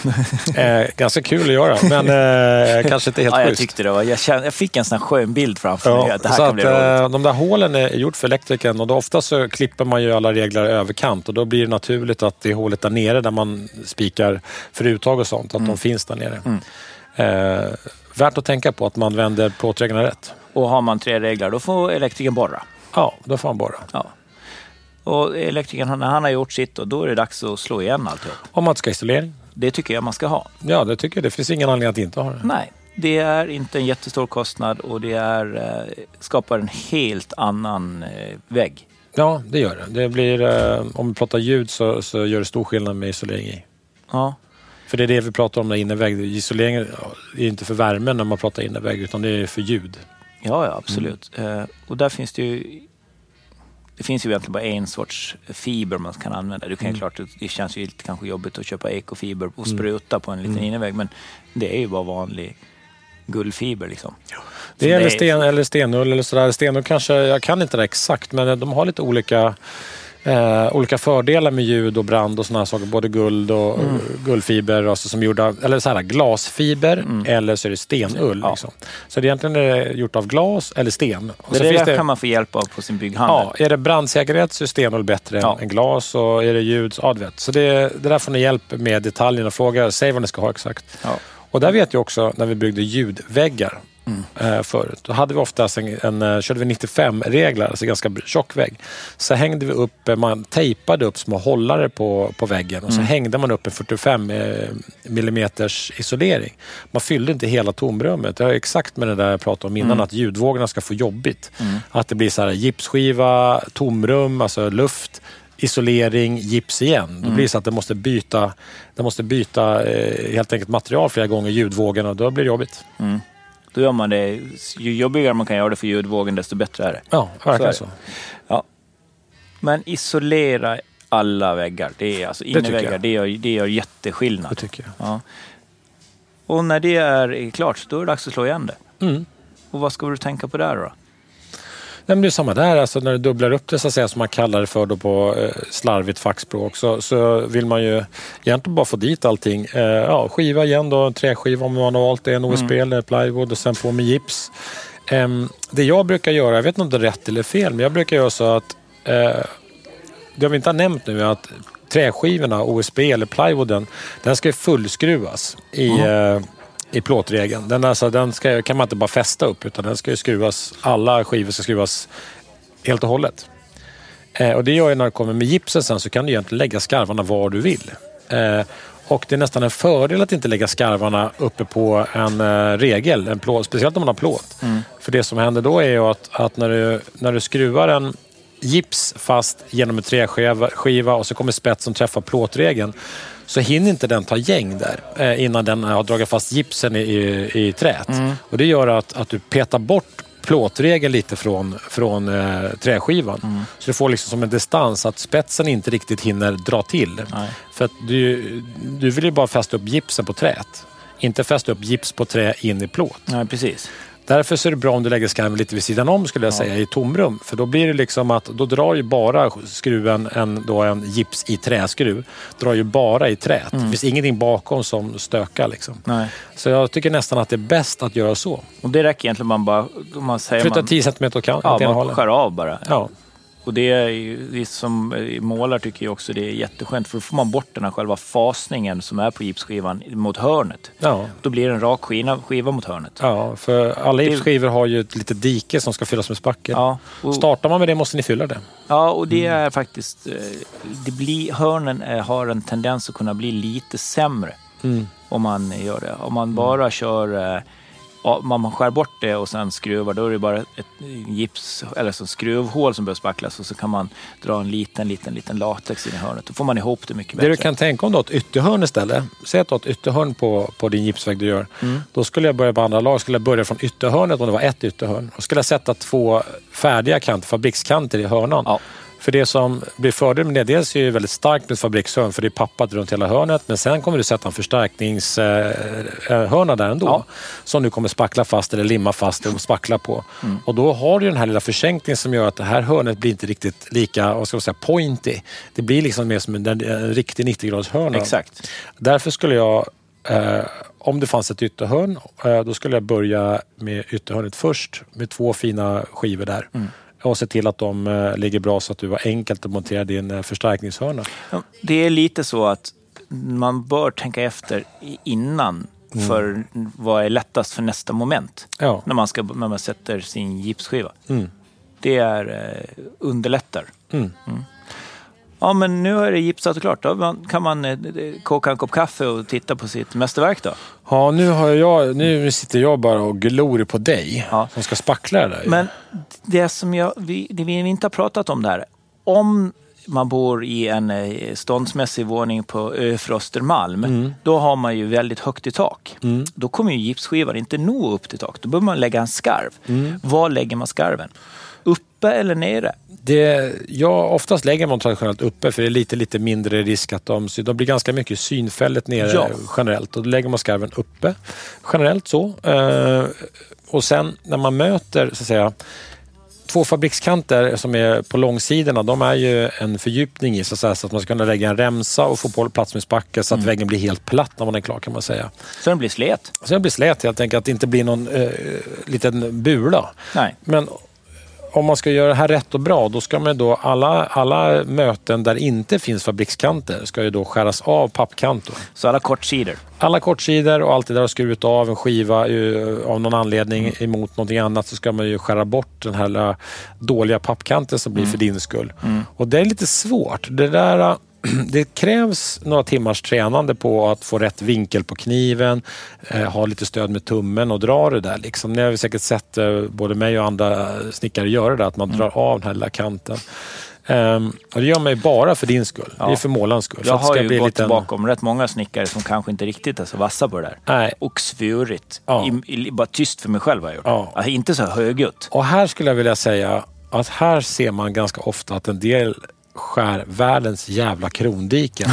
eh, ganska kul att göra men kanske inte helt Ja, jag schysst. tyckte det var... Jag, kände, jag fick en sån här skön bild framför. Ja, Att det här så kan att, bli roligt. eh, de där hålen är gjort för elektrikern och då ofta så klipper man ju alla regler överkant och då blir det naturligt att det hålet där nere där man spikar för uttag och sånt, att Mm. de finns där nere. Eh, värt att tänka på att man vänder plåtreglarna rätt. Och har man tre regler, då får elektrikern borra. Ja, då får man borra. Ja. Och elektrikern, när han har gjort sitt, då, då är det dags att slå igen alltihop. Om man ska ha isolering? Det tycker jag man ska ha. Ja, det tycker jag. Det finns ingen anledning att inte ha det. Nej, det är inte en jättestor kostnad och det är, eh, skapar en helt annan eh, vägg. Ja, det gör det. det blir, eh, om vi pratar ljud så, så gör det stor skillnad med isolering i. Ja. För det är det vi pratar om med innevägg. Isolering är inte för värmen när man pratar innevägg utan det är för ljud. Ja, ja absolut. Eh, och där finns det ju... Det finns ju egentligen bara en sorts fiber man kan använda. Du kan ju klart, det känns ju lite kanske jobbigt att köpa ekofiber och spruta på en liten innervägg, men det är ju bara vanlig guldfiber liksom. Det Så är eller, sten, eller stenull eller sådär. Stenull kanske, jag kan inte det exakt, men de har lite olika Eh, olika fördelar med ljud och brand och sådana här saker. Både guld och Mm. guldfiber, alltså som gjorda, eller så här, glasfiber eller så är det stenull. Mm. Ja. Liksom. Så det är egentligen är gjort av glas eller sten. Och Det så där finns det, kan man få hjälp av på sin bygghandel. ja, är det brandsäkerhet så är stenull bättre Ja. än, glas och är det ljud, så- ja du vet. Så det, det där får ni hjälp med detaljerna. Fråga, säg vad ni ska ha exakt. Ja. Och där vet jag också när vi byggde ljudväggar. eh, förut. Då hade vi oftast en, en, eh, körde vi 95-reglar, alltså ganska tjock vägg. Så hängde vi upp, eh, man tejpade upp små hållare på, på väggen och så hängde man upp en 45 eh, millimeters isolering. Man fyllde inte hela tomrummet. Det är exakt med det där jag pratade om innan, att ljudvågorna ska få jobbigt. Att det blir så här gipsskiva, tomrum, alltså luft isolering, gips igen. Då blir det så att det måste byta, det måste byta eh, helt enkelt material flera gånger, ljudvågen och då blir det jobbigt. Då gör man det. Ju jobbigare man kan göra det för ljudvågen, desto bättre är det. Ja, Så verkligen det. så. Ja. Men isolera alla väggar. Det är alltså tycker innerväggar. jag. Det gör, det gör jätteskillnad. Det tycker jag. Ja. Och när det är klart, då är det dags att slå igen det. Mm. Och vad ska du tänka på där då? Nej, men det är samma där, alltså när du dubblar upp det så att säga, som man kallar det för då på eh, slarvigt fackspråk så, så vill man ju egentligen bara få dit allting. Eh, ja, skiva igen då, en träskiva om man har valt det, en OSB eller plywood och sen på med gips. Em, det jag brukar göra, jag vet inte om det är rätt eller fel, men jag brukar göra så att eh, det vi inte har nämnt nu är att träskivorna, OSB eller plywooden, den ska fullskruvas i, eh, i plåtregeln. Den, alltså, den ska, kan man inte bara fästa upp utan den ska ju skruvas, alla skivor ska skruvas helt och hållet. Eh, och det gör ju när det kommer med gipsen sen så kan du egentligen lägga skarvarna var du vill. Eh, och det är nästan en fördel att inte lägga skarvarna uppe på en eh, regel, en plåt, speciellt om man har plåt. För det som händer då är ju att, att när, du, när du skruvar en gips fast genom en träskiva skiva och så kommer spetsen träffa plåtregeln så hinner inte den ta gäng där eh, innan den har dragit fast gipsen i, i, i träet. Och det gör att, att du petar bort plåtregeln lite från, från eh, träskivan. Så du får liksom som en distans att spetsen inte riktigt hinner dra till. Nej. För att du, du vill ju bara fästa upp gipsen på träet. Inte fästa upp gips på trä in i plåt. Nej, precis. Därför så är det bra om du lägger skarven lite vid sidan om skulle jag säga i tomrum. För då blir det liksom att då drar ju bara skruven, en, då en gips i träskruv, drar ju bara i trät. Det finns ingenting bakom som stökar liksom. Nej. Så jag tycker nästan att det är bäst att göra så. Och det räcker egentligen man bara... Man säger Flytta man, 10 cm åt kan- Ja, åt ena man hållet. skär av bara. Ja. Och det är ju, vi som eh, målar tycker ju också det är jätteskönt för då får man bort den här själva fasningen som är på gipsskivan mot hörnet. Ja. Då blir det en rak skiva, skiva mot hörnet. ja, för alla gipsskivor har ju ett litet dike som ska fyllas med spackel. Ja, och, Startar man med det måste ni fylla det. ja, och det Mm. är faktiskt... eh, Det blir, hörnen är, har en tendens att kunna bli lite sämre Mm. om man gör det. Om man bara kör... Om man skär bort det och sen skruvar, då är det bara ett gips eller så skruvhål som behöver spacklas och så kan man dra en liten, liten, liten latex in i hörnet. Då får man ihop det mycket Det bättre. du kan tänka om du har ett ytterhörn istället. Säg att du har ett ytterhörn på, på din gipsvägg du gör. Mm. Då skulle jag börja på andra lag. skulle jag börja från ytterhörnet om det var ett ytterhörn. Då skulle jag sätta två färdiga kanter, fabrikskanter i hörnan. Ja. För det som blir fördel med det, dels är det väldigt starkt med fabrikshörn för det är pappat runt hela hörnet. Men sen kommer du sätta en förstärkningshörna där ändå. Ja. Som du kommer spackla fast eller limma fast och spackla på. Och då har du den här lilla försänkningen som gör att det här hörnet blir inte riktigt lika, vad ska man säga, pointy. Det blir liksom mer som en, en riktig 90-graders hörna. Exakt. Därför skulle jag, eh, om det fanns ett ytterhörn, eh, då skulle jag börja med ytterhörnet först med två fina skivor där. Och se till att de eh, ligger bra så att du har enkelt att montera din eh, förstärkningshörna. Det är lite så att man bör tänka efter innan för vad är lättast för nästa moment. Ja. När man, ska, när man sätter sin gipsskiva. Mm. Det är, eh, underlättar. Mm. Ja, men nu är det gipsat och klart. Då kan man eh, koka en kopp kaffe och titta på sitt mästerverk då. Ja, nu, har jag, nu sitter jag bara och glor på dig Ja. som ska spackla det där. Men det som jag, vi, det vi inte har pratat om där. Om man bor i en eh, ståndsmässig våning på Öfre Östermalm, då har man ju väldigt högt i tak. Då kommer ju gipsskivan inte nå upp till tak. Då behöver man lägga en skarv. Var lägger man skarven? Uppe eller nere? Det, ja, oftast lägger man traditionellt uppe för det är lite, lite mindre risk att de, de blir ganska mycket synfället nere Ja. generellt. Och då lägger man skarven uppe generellt så. Eh, och sen när man möter så att säga Två fabrikskanter som är på långsidorna, de är ju en fördjupning i så att, säga, så att man ska kunna lägga en remsa och få plats med spackel så att väggen blir helt platt när man är klar kan man säga. Så den blir slet? Så det blir slät helt enkelt, att det inte blir någon eh, liten bula. Nej. Men om man ska göra det här rätt och bra, då ska man då alla, alla möten där det inte finns fabrikskanter ska ju då skäras av pappkantor. Så alla kortsidor? Alla kortsidor och allt det där har skurit av en skiva eh, av någon anledning Mm. emot någonting annat så ska man ju skära bort den här dåliga pappkanten som blir Mm. för din skull. Och det är lite svårt. Det där eh, det krävs några timmars tränande på att få rätt vinkel på kniven, eh, ha lite stöd med tummen och dra det där. Liksom. Ni har ju säkert sett eh, både mig och andra snickare göra det, att Mm. man drar av den här lilla kanten. Ehm, och det gör man ju bara för din skull. Ja. Det är för målarens skull. Jag har ju gått lite en- bakom rätt många snickare som kanske inte riktigt är så vassa på det där. Nej. Och svurit. Ja. I, i, bara tyst för mig själv har jag gjort. Ja. Alltså, inte så högljutt. Och här skulle jag vilja säga att här ser man ganska ofta att en del skär världens jävla krondiken.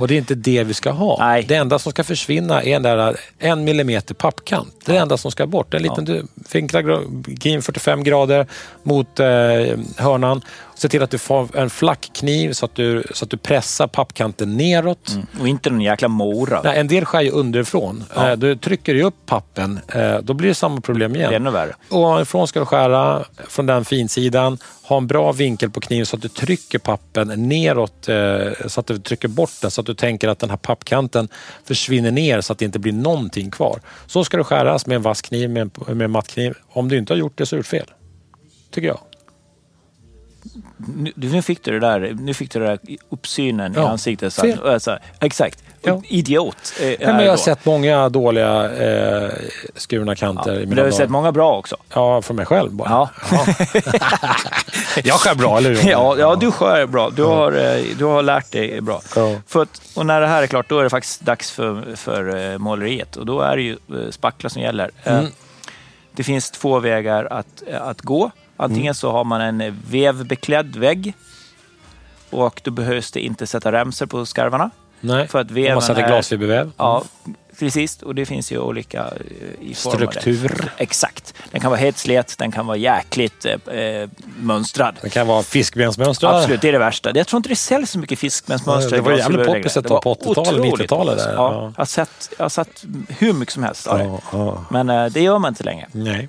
Och det är inte det vi ska ha. Nej. Det enda som ska försvinna är den där en millimeter pappkant. Det är det enda som ska bort. En liten gra- kniv 45 grader mot eh, hörnan. Se till att du får en flackkniv så att du, så att du pressar pappkanten neråt. Och inte någon jäkla mora. Nej, en del skär ju underifrån. Ja. Eh, du trycker ju upp pappen. Eh, då blir det samma problem igen. Det är ännu värre. Ovanifrån ska du skära från den finsidan. Ha en bra vinkel på kniven så att du trycker pappen neråt eh, så att du trycker bort den så att du tänker att den här pappkanten försvinner ner så att det inte blir någonting kvar. Så ska det skäras med en vass kniv, med en, med en mattkniv. Om du inte har gjort det så har du gjort fel. Tycker jag. Nu, nu fick du det där, nu fick du det där uppsynen i Ja, ansiktet. Så att, så, här, exakt. Ja. Idiot. Eh, Nej, men jag har då. sett många dåliga eh, skurna ja. kanter i mina du har dagar. sett många bra också. Ja, för mig själv bara. Ja. Jag skär bra, eller hur? Ja, ja, du skär bra. Du har, eh, du har lärt dig bra. Ja. För att, och när det här är klart, då är det faktiskt dags för, för eh, måleriet. Och då är det ju spackla som gäller. Mm. Det finns två vägar att, att gå. Antingen Mm. så har man en vevbeklädd vägg. Och då behövs det inte sätta remsor på skarvarna. Nej, För att veven man sätter glasfiberväv. Ja, precis. Och det finns ju olika eh, i. Struktur. Exakt. Den kan vara helt slet, den kan vara jäkligt eh, eh, mönstrad. Det kan vara fiskbensmönstrad. Absolut, det är det värsta. Jag tror inte det säljs så mycket fiskbensmönster. Nej, det var jävligt poppis ett på var 80-talet, otroligt 90-talet poppis. där, Ja, ja. Jag, har sett, jag har sett hur mycket som helst av det. Ja, ja. Men eh, det gör man inte längre. Nej.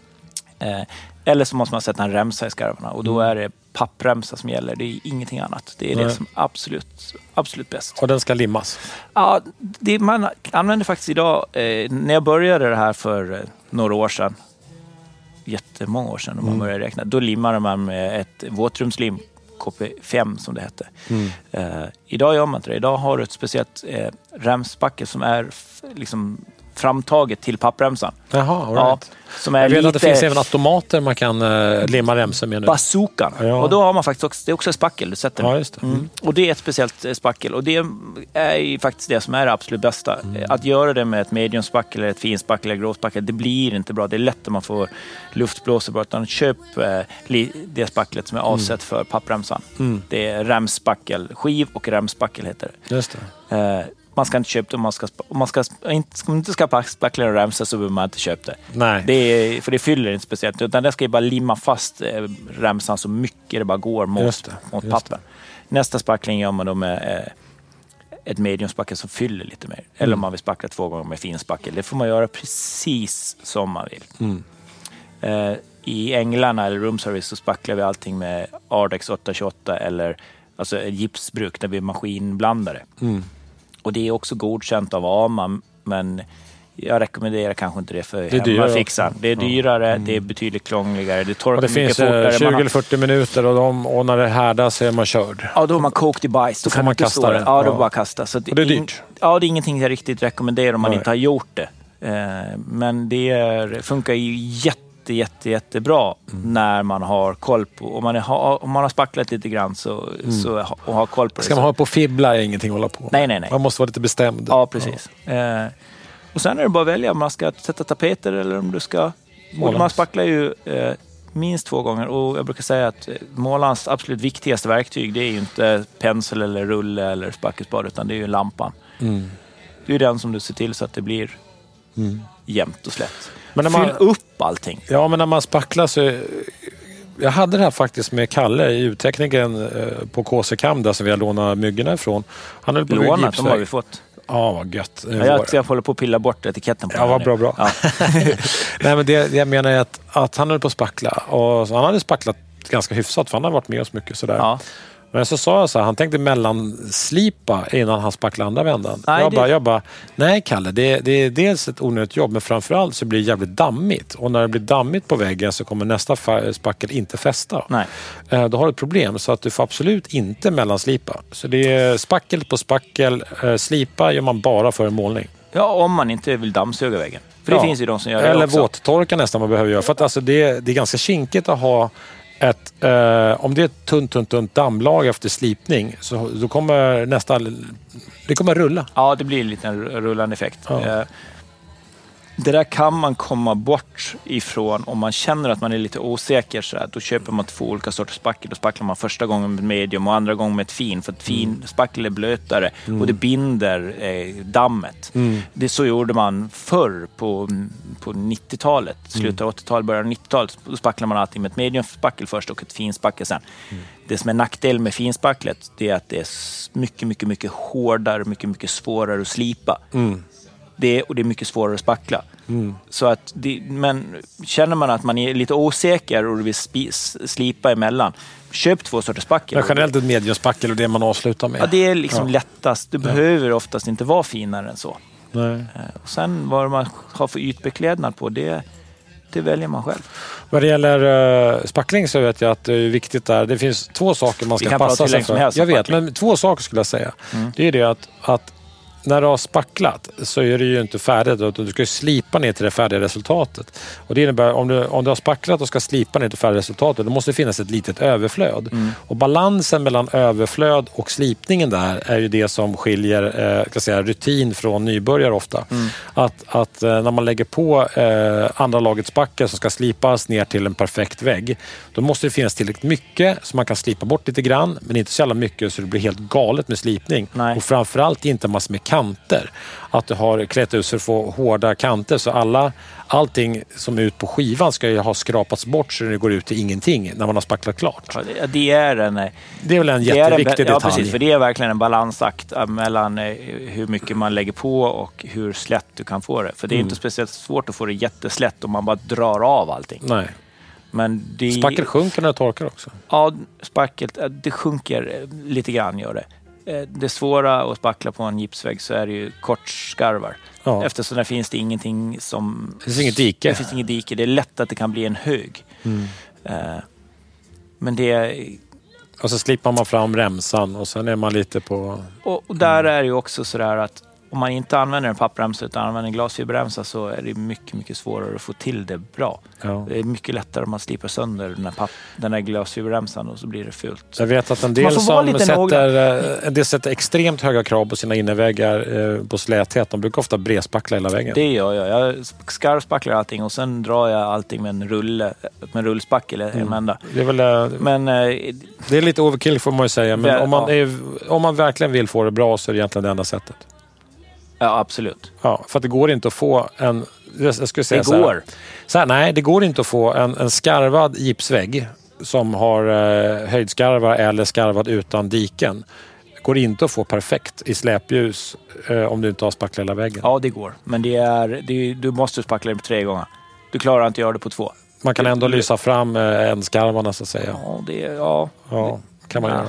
Eh, eller så måste man sätta en remsa i skarvarna och då är det pappremsa som gäller. Det är ingenting annat. Det är det Mm. Nej. som är absolut, absolut bäst. Och den ska limmas. Ja, det man använder faktiskt idag, eh, när jag började det här för eh, några år sedan, jättemånga år sedan om man började räkna, då limmade man med ett våtrumslim, KP5 som det hette. Eh, idag gör man inte det. Idag har du ett speciellt eh, remspackel som är liksom framtaget till pappremsan. Jaha, all Ja, right. som är Jag vet lite att det finns även automater man kan uh, limma remsor med nu. bazookan. Ja. Och då har man faktiskt också, det är också spackel du sätter. Ja, just det. Mm. Och det är ett speciellt eh, spackel och det är faktiskt det som är det absolut bästa. Mm. Eh, Att göra det med ett mediumspackel, eller ett finspackel eller gråspackel, det blir inte bra. Det är lätt att man får luftblåsor bara. Utan köp eh, det spacklet som är avsett för pappremsan. Mm. Det är remspackel, skiv och remspackel heter Just det. det. Eh, man ska inte köpa det om man ska, om man ska, inte, man inte ska spackla och remsa så behöver man inte köpa det. Nej. Det är, för det fyller inte speciellt. Utan det ska ju bara limma fast eh, remsan så mycket det bara går mot, Just det, mot pappen. Nästa spackling gör man då med eh, ett mediumspackel som fyller lite mer. Eller Mm. om man vill spackla två gånger med finspackel. Det får man göra precis som man vill. Mm. Eh, I Änglarna eller Room Service så spacklar vi allting med Ardex 828 eller alltså gipsbruk där vi maskinblandar det. Mm. Och det är också godkänt av AMA, men jag rekommenderar kanske inte det för är dyrare hemmafixaren. Det är dyrare, det är betydligt krångligare, det torkar det mycket finns eh, fortare. 20 Man har- eller 40 minuter och, de, och när det härdas så är man körd. Ja, då har man kokt i bajs. Då får kan man kasta stå det. där. Ja, då Ja. bara kasta. Så Och det är in- dyrt. Ja, det är ingenting jag riktigt rekommenderar om man Nej. inte har gjort det. Eh, Men det är, funkar ju jätte, jätte, jättebra Mm. när man har koll på... Om man, har, om man har spacklat lite grann så, så, ha- och har koll på det. Mm. Ska man så- hålla på fibbla är ingenting att hålla på. Nej, nej, nej. Man måste vara lite bestämd. Ja, precis. Eh, och sen är det bara att välja om man ska sätta tapeter eller om du ska... Och Måla. man spacklar ju eh, minst två gånger och jag brukar säga att eh, målarens absolut viktigaste verktyg det är ju inte pensel eller rulle eller spackelspade utan det är ju lampan. Mm. Det är ju den som du ser till så att det blir Mm. Jämnt och slätt. Men när man- Fyll upp allting. Ja, men när man spacklar så... Jag hade det här faktiskt med Kalle, ljudteknikern eh, på KC Kam där som vi har lånat myggorna ifrån. Han höll på Lånat, de har vi fått. Ja, vad gött. Ja, jag, jag håller på att pilla bort etiketten på Ja, vad bra, nu. bra. Ja. Nej, men det, jag menar är att, att han höll på att spackla. Och han hade spacklat ganska hyfsat för han har varit med oss mycket. Sådär. Ja. Men så sa jag så här, han tänkte mellanslipa innan han spacklade andra vändan. Nej, jag, det- bara, jag bara, nej Kalle, det, det är dels ett onödigt jobb men framförallt så blir det jävligt dammigt. Och när det blir dammigt på väggen så kommer nästa spackel inte fästa. Nej. Eh, Då har du ett problem så att du får absolut inte mellanslipa. Så det är spackel på spackel. Eh, Slipa gör man bara för en målning. Ja, om man inte vill dammsuga väggen. För det Ja. finns ju de som gör det Eller också. våttorka nästan man behöver göra. För att alltså det, det är ganska kinkigt att ha ett, eh, om det är ett tunt, tunt, tunt dammlag efter slipning så då kommer nästan, det kommer rulla. Ja, det blir en liten rullande effekt. Ja. Det där kan man komma bort ifrån om man känner att man är lite osäker. Så här, då köper man två olika sorters spackel. Då spacklar man första gången med medium och andra gången med ett fin. För att fin Mm. spackel är blötare och det binder eh, dammet. Mm. Det så gjorde man förr på, på 90-talet. Slutet av 80-talet, början av 90-talet. Då spacklade man allting med ett mediumspackel först och ett finspackel sen. Det som är nackdelen med finspacklet det är att det är mycket, mycket, mycket hårdare, mycket, mycket svårare att slipa. Det, och det är mycket svårare att spackla. Så att det, men känner man att man är lite osäker och vill spi, slipa emellan, köp två sorters spackel. Men generellt ett mediumspackel och det man avslutar med. Ja, det är liksom Ja. lättast. Du behöver oftast inte vara finare än så. Nej. Eh, Och sen vad man har för ytbeklädnad på, det, det väljer man själv. Vad det gäller uh, spackling så vet jag att det är viktigt där. Det finns två saker man ska passa sig för. Jag vet, spackling. men två saker skulle jag säga. Det är det att, att när du har spacklat så är det ju inte färdigt. Du ska slipa ner till det färdiga resultatet. Och det innebär om du, om du har spacklat och ska slipa ner till färdiga resultatet då måste det finnas ett litet överflöd. Och balansen mellan överflöd och slipningen där är ju det som skiljer eh, ska säga, rutin från nybörjare ofta. Att, att eh, när man lägger på eh, andra lagets spackel som ska slipas ner till en perfekt vägg. Då måste det finnas tillräckligt mycket så man kan slipa bort lite grann men inte så jävla mycket så det blir helt galet med slipning. Nej. Och framförallt inte massor med kanter. Att du har klätt ut så du får hårda kanter. Så alla, allting som är ut på skivan ska ju ha skrapats bort så det går ut till ingenting när man har spacklat klart. Ja, det, det är en... eh, Det är väl en är en, jätteviktig ja, detalj. precis. För det är verkligen en balansakt eh, mellan eh, hur mycket man lägger på och hur slätt du kan få det. För det är inte speciellt svårt att få det jätteslätt om man bara drar av allting. Nej. Men det, Spackel sjunker när det torkar också. Ja, spacklet, eh, det sjunker lite grann gör det. Eh, Det svåra att spackla på en gipsvägg så är det ju kortskarvar. Ja. Eftersom där finns det ingenting som... Det finns inget dike. Det finns inget dike. Det är lätt att det kan bli en hög. Eh, Men det... Och så slipar man fram remsan och sen är man lite på... Och, och där är det ju också sådär att om man inte använder en pappremsa utan använder en glasfiberremsa så är det mycket, mycket svårare att få till det bra. Ja. Det är mycket lättare om man slipar sönder den här, papp, den här glasfiberremsan och så blir det fult. Jag vet att en del som sätter, eh, en del sätter extremt höga krav på sina innerväggar eh, på släthet. De brukar ofta bredspackla hela väggen. Det gör jag. Jag skarvspacklar allting och sen drar jag allting med en rulle, med en rullspackel, en enda. Det är, väl, eh, Men det är lite overkill får man ju säga, men Väl, om man, ja. är, om man verkligen vill få det bra så är det egentligen det enda sättet. Ja, absolut. Ja, för att det går inte att få en... Jag skulle säga Det så här, går. Så här, nej, det går inte att få en, en skarvad gipsvägg som har eh, höjdskarvar eller skarvad utan diken. Går inte att få perfekt i släpljus eh, om du inte har spacklat hela väggen. Ja, det går. Men det är, det är, du måste spackla det på tre gånger. Du klarar inte att göra det på två. Man kan ändå lysa fram eh, ändskarvarna så att säga. Ja, det, ja, Ja, kan man Ja. göra.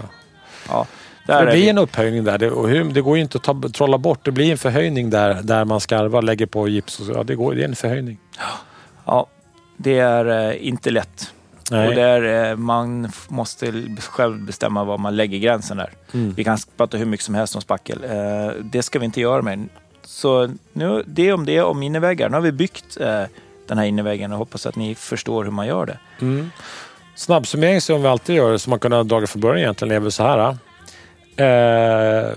ja. Där det blir en upphöjning där. Det, och hur, det går ju inte att ta, trolla bort. Det blir en förhöjning där, där man skarvar, lägger på gips. Och så. Ja, det, går, det är en förhöjning. Ja, det är eh, inte lätt. Nej. Och där, eh, man måste själv bestämma var man lägger gränsen där. Mm. Vi kan prata hur mycket som helst om spackel. Eh, det ska vi inte göra med. Så nu, det om det om innerväggar. Nu har vi byggt eh, den här innerväggen och hoppas att ni förstår hur man gör det. Mm. Snabbsummering som vi alltid gör, som man kunde ha dragit från början egentligen, är väl så här. Eh,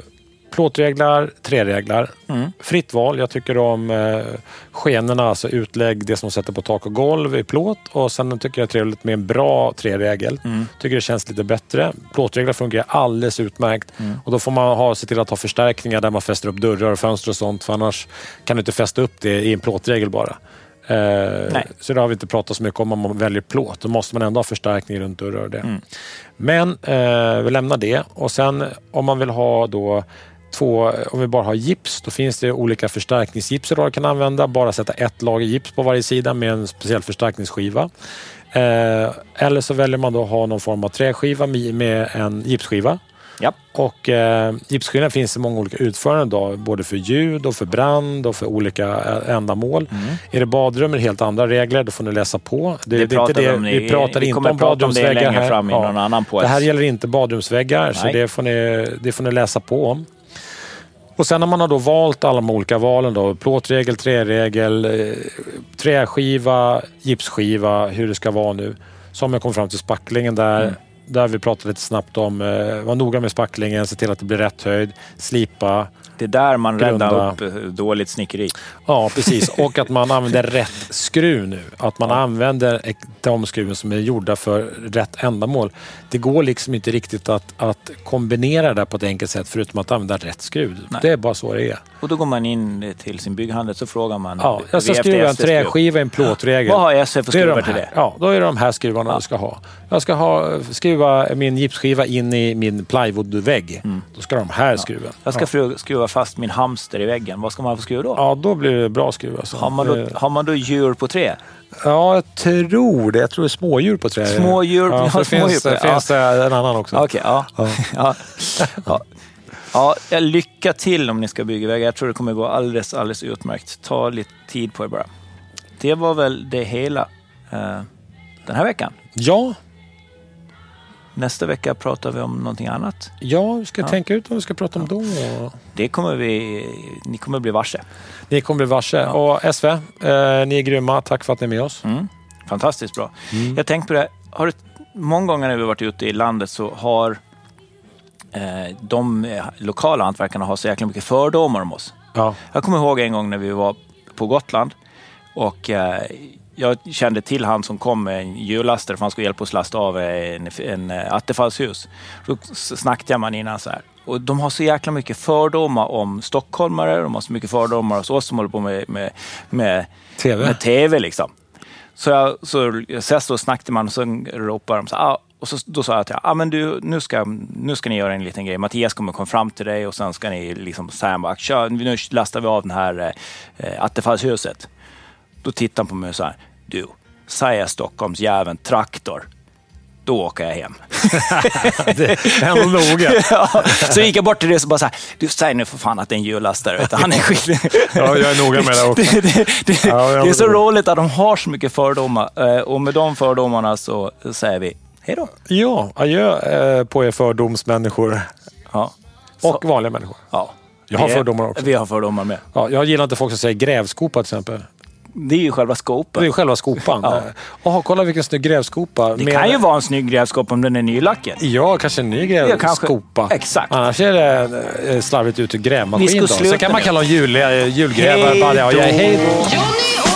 plåtreglar, trereglar. Mm. Fritt val. Jag tycker om eh, skenorna, alltså utlägg, det som sätter på tak och golv i plåt. Och sen tycker jag det är trevligt med en bra treregel. Mm. Tycker det känns lite bättre. Plåtreglar fungerar alldeles utmärkt. Och då får man ha, se till att ha förstärkningar där man fäster upp dörrar och fönster och sånt. För annars kan du inte fästa upp det i en plåtregel bara. Eh, så det har vi inte pratat så mycket om. Om man väljer plåt, då måste man ändå ha förstärkning runt dörrar och det. Mm. Men eh, vi lämnar det. Och sen om man vill ha då två, om vi bara har gips, då finns det olika förstärkningsgips idag du kan använda. Bara sätta ett lager gips på varje sida med en speciell förstärkningsskiva. Eh, eller så väljer man då att ha någon form av träskiva med en gipsskiva. Ja. Och eh, gipsskivan finns i många olika utföranden då, både för ljud och för brand och för olika eh, ändamål. Mm. Är det badrum är det helt andra regler, då får ni läsa på. Det, Det det pratar inte vi det, om vi pratar vi inte om prata om det badrumsväggar här. fram i någon annan. Det här gäller inte badrumsväggar, så Nej. det får, ni, det får ni läsa på om. Och sen när man har då valt alla de olika valen då, plåtregel, träregel, eh, träskiva, gipsskiva, hur det ska vara nu. Så har man kommit fram till spacklingen där. Mm. Där vi pratade lite snabbt om, eh, var noga med spacklingen, se till att det blir rätt höjd, slipa. Det är där man Grunda. räddar upp eh, dåligt snickeri. Ja, precis. Och att man använder rätt skruv nu. Att man använder de skruven som är gjorda för rätt ändamål. Det går liksom inte riktigt att, att kombinera det på ett enkelt sätt förutom att använda rätt skruv. Nej. Det är bara så det är. Och då går man in till sin bygghandel så frågar man. Ja, jag ska skruva en träskiva, en plåtregel. Vad har SF för skruvar de till det? Ja, då är det de här skruvarna Ja. du ska ha. Jag ska ha, skruva min gipsskiva in i min plywoodvägg. Då ska de här skruven. Mm. Jag ska ja. skruva fast min hamster i väggen. Vad ska man ha för skruv då? ja, då blir det bra skruv. Alltså. Har, man då har man då djur på trä? Ja, jag tror det. Jag tror det är smådjur på trä. Smådjur- Ja, ja, smådjur finns, på det. finns det en annan också. Okej, ja. Ja. ja. ja. ja. Lycka till om ni ska bygga vägar. Jag tror det kommer gå alldeles, alldeles utmärkt. Ta lite tid på er bara. Det var väl det hela eh, den här veckan. Ja, Nästa vecka pratar vi om någonting annat. ja, vi ska Ja. tänka ut vad vi ska prata om då. Det kommer vi, ni kommer bli varse. Ni kommer bli varse. Och SV, eh, ni är grymma. Tack för att ni är med oss. Mm. Fantastiskt bra. Jag tänkte på det, har många gånger när vi varit ute i landet så har eh, de eh, lokala hantverkarna har så jäkla mycket fördomar om oss. Ja. Jag kommer ihåg en gång när vi var på Gotland och eh, jag kände till han som kom med en hjullastare för han skulle hjälpa oss lasta av en, en eh, attefallshus. Då snackade jag med innan så här. Och de har så jäkla mycket fördomar om stockholmare, de har så mycket fördomar hos oss som håller på med, med, med, TV. med TV. Liksom. Så jag, så jag ses och snackade man och så ropade de så här, ah, och så, då sa jag till honom, ah, men du, nu, ska, nu ska ni göra en liten grej. Mattias kommer komma fram till dig och sen ska ni liksom säga, nu lastar vi av den här eh, attefallshuset. Då tittar han på mig och sa, du, säger Stockholmsjäveln traktor, då åker jag hem. Ändå noga. ja, så gick jag bort till det och så bara så här, du säg nu för fan att det är en hjullastare. Han är skit... Ja, jag är noga med det också. det, det, det, Ja, det är så roligt att de har så mycket fördomar. Eh, Och med de fördomarna så säger vi hej då. Ja, adjö eh, på er fördomsmänniskor. Ja. Så, Och vanliga människor. ja. Jag har är- fördomar också. Vi har fördomar med. Ja, jag gillar inte folk som säger grävskopa till exempel. Det är ju själva Det är själva skopan. Ja. Jaha, kolla vilken snygg grävskopa. Det Med- kan ju vara en snygg grävskåp om den är nylackad. Ja, kanske en ny Ja, kanske. grävskopa. Exakt. Annars är det eh, slarvigt ut ur grävmaskin. Då. Sen kan man kalla dem jul, julgrävare. Hej ja, hej då.